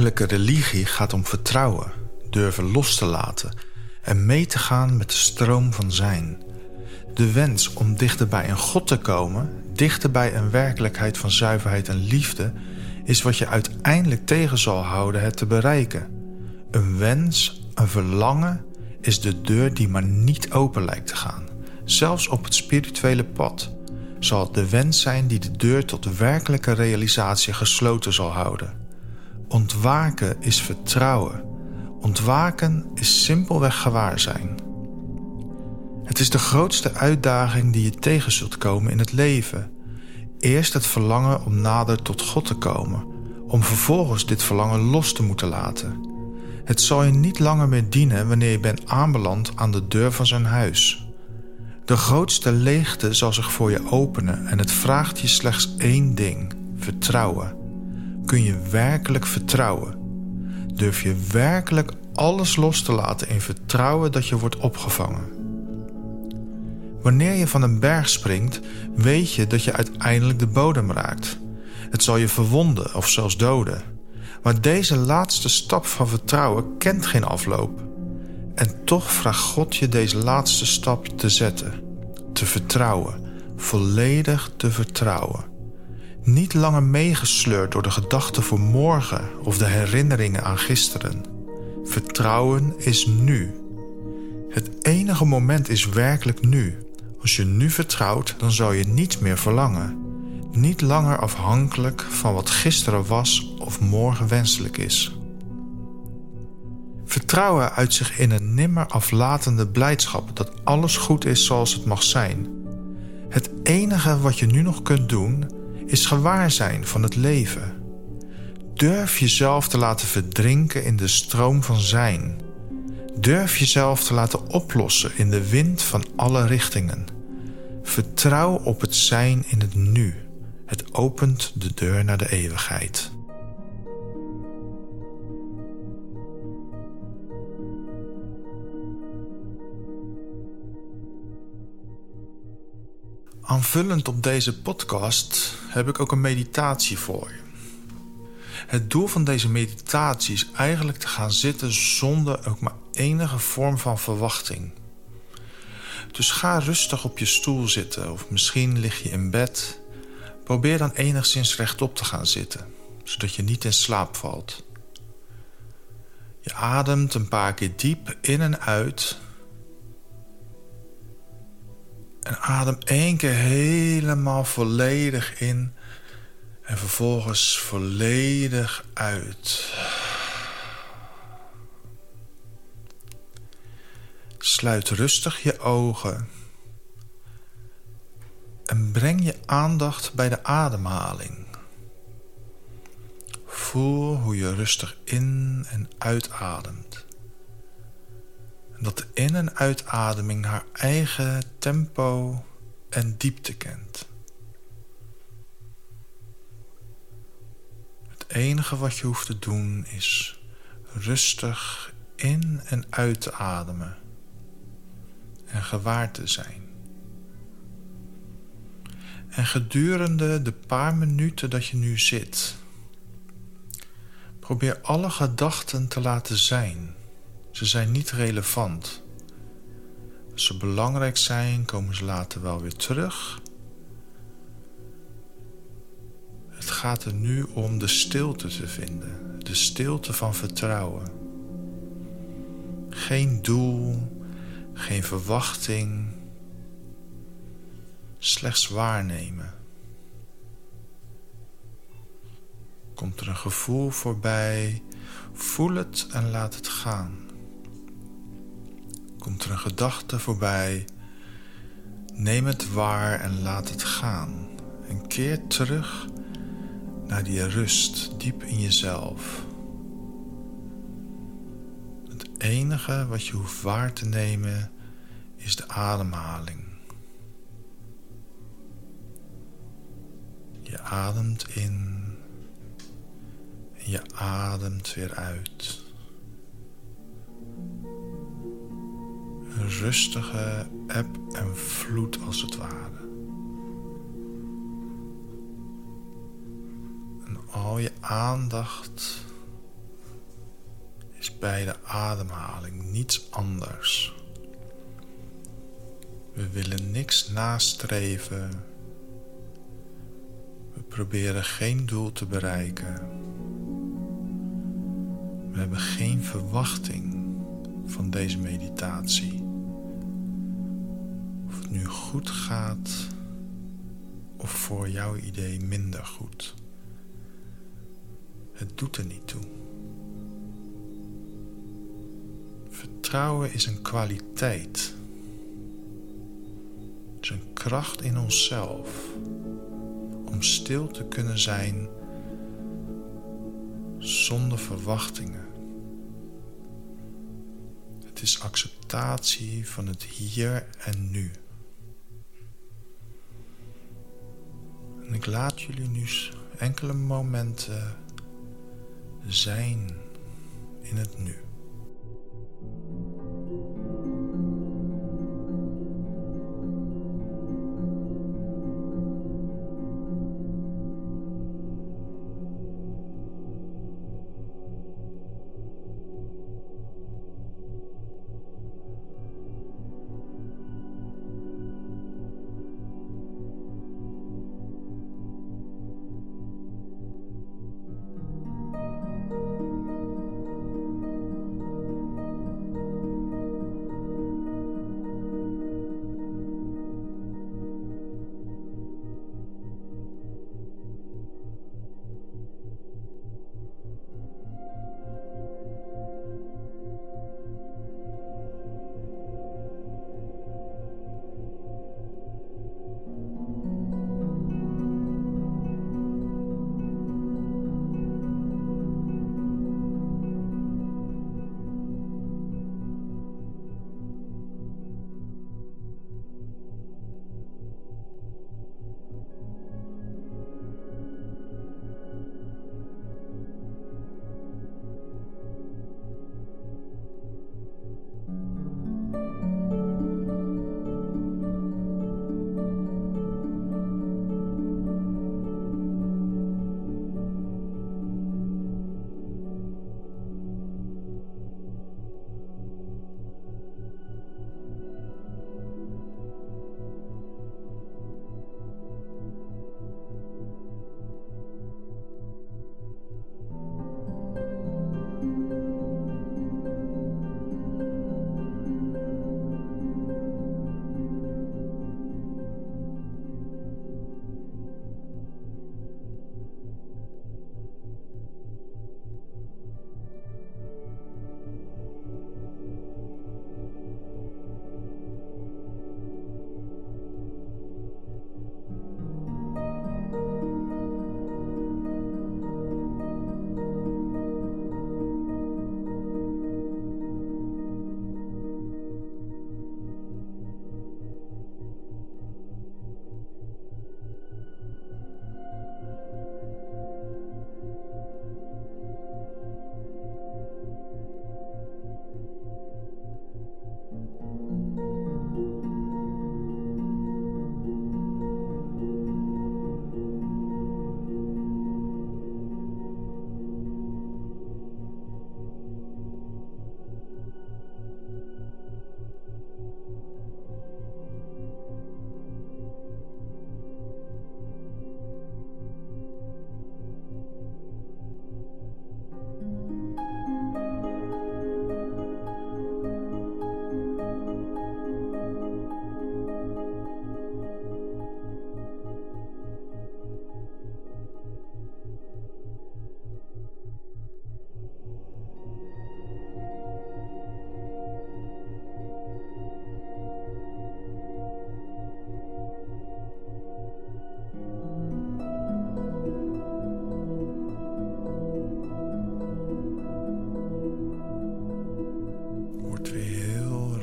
werkelijke religie gaat om vertrouwen, durven los te laten en mee te gaan met de stroom van zijn. De wens om dichter bij een God te komen, dichter bij een werkelijkheid van zuiverheid en liefde, is wat je uiteindelijk tegen zal houden het te bereiken. Een wens, een verlangen, is de deur die maar niet open lijkt te gaan. Zelfs op het spirituele pad zal het de wens zijn die de deur tot werkelijke realisatie gesloten zal houden. Ontwaken is vertrouwen. Ontwaken is simpelweg gewaarzijn. Het is de grootste uitdaging die je tegen zult komen in het leven. Eerst het verlangen om nader tot God te komen, om vervolgens dit verlangen los te moeten laten. Het zal je niet langer meer dienen wanneer je bent aanbeland aan de deur van zijn huis. De grootste leegte zal zich voor je openen en het vraagt je slechts één ding: vertrouwen. Kun je werkelijk vertrouwen? Durf je werkelijk alles los te laten in vertrouwen dat je wordt opgevangen? Wanneer je van een berg springt, weet je dat je uiteindelijk de bodem raakt. Het zal je verwonden of zelfs doden. Maar deze laatste stap van vertrouwen kent geen afloop. En toch vraagt God je deze laatste stap te zetten. Te vertrouwen. Volledig te vertrouwen. Niet langer meegesleurd door de gedachten voor morgen of de herinneringen aan gisteren. Vertrouwen is nu. Het enige moment is werkelijk nu. Als je nu vertrouwt, dan zal je niets meer verlangen. Niet langer afhankelijk van wat gisteren was of morgen wenselijk is. Vertrouwen uit zich in een nimmer aflatende blijdschap dat alles goed is zoals het mag zijn. Het enige wat je nu nog kunt doen, is gewaar zijn van het leven. Durf jezelf te laten verdrinken in de stroom van zijn. Durf jezelf te laten oplossen in de wind van alle richtingen. Vertrouw op het zijn in het nu. Het opent de deur naar de eeuwigheid. Aanvullend op deze podcast heb ik ook een meditatie voor je. Het doel van deze meditatie is eigenlijk te gaan zitten zonder ook maar enige vorm van verwachting. Dus ga rustig op je stoel zitten of misschien lig je in bed. Probeer dan enigszins rechtop te gaan zitten, zodat je niet in slaap valt. Je ademt een paar keer diep in en uit en adem één keer helemaal volledig in. En vervolgens volledig uit. Sluit rustig je ogen. En breng je aandacht bij de ademhaling. Voel hoe je rustig in en uitademt dat in- en uitademing haar eigen tempo en diepte kent. Het enige wat je hoeft te doen is rustig in- en uit te ademen en gewaar te zijn. En gedurende de paar minuten dat je nu zit, probeer alle gedachten te laten zijn ze zijn niet relevant. Als ze belangrijk zijn, komen ze later wel weer terug. Het gaat er nu om de stilte te vinden, de stilte van vertrouwen. Geen doel, geen verwachting, slechts waarnemen. Komt er een gevoel voorbij, voel het en laat het gaan komt er een gedachte voorbij. Neem het waar en laat het gaan. En keer terug naar die rust diep in jezelf. Het enige wat je hoeft waar te nemen is de ademhaling. Je ademt in en je ademt weer uit. Rustige eb en vloed als het ware. En al je aandacht bij de ademhaling, niets anders. We willen niks nastreven. We proberen geen doel te bereiken. We hebben geen verwachting van deze meditatie. Nu goed gaat of voor jouw idee minder goed. Het doet er niet toe. Vertrouwen is een kwaliteit. Het is een kracht in onszelf om stil te kunnen zijn zonder verwachtingen. Het is acceptatie van het hier en nu. En ik laat jullie nu enkele momenten zijn in het nu.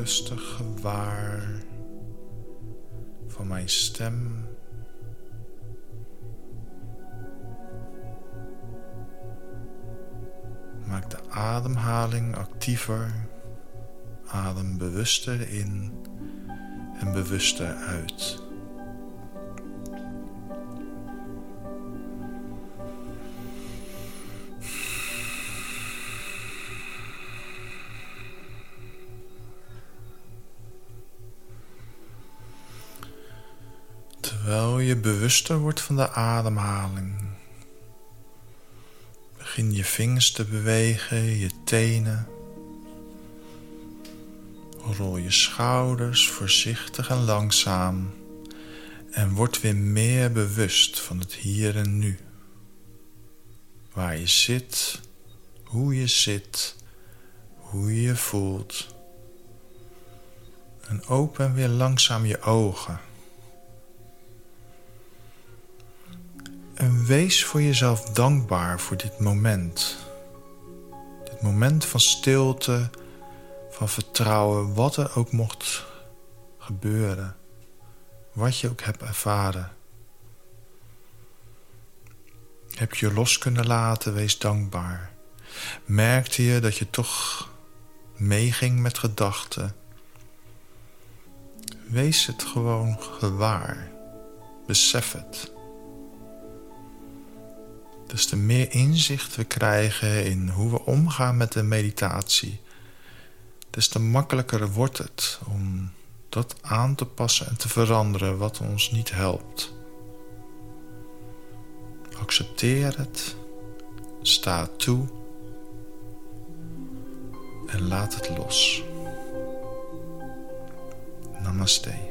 Rustig gewaar van mijn stem. Maak de ademhaling actiever. Adem bewuster in en bewuster uit. Je bewuster wordt van de ademhaling. Begin je vingers te bewegen, je tenen. Rol je schouders voorzichtig en langzaam. En word weer meer bewust van het hier en nu. Waar je zit, hoe je zit, hoe je je voelt. En open weer langzaam je ogen. Wees voor jezelf dankbaar voor dit moment. Dit moment van stilte, van vertrouwen, wat er ook mocht gebeuren. Wat je ook hebt ervaren. Heb je los kunnen laten, wees dankbaar. Merkte je dat je toch meeging met gedachten? Wees het gewoon gewaar. Besef het. Dus te meer inzicht we krijgen in hoe we omgaan met de meditatie, des te makkelijker wordt het om dat aan te passen en te veranderen wat ons niet helpt. Accepteer het, sta toe en laat het los. Namaste.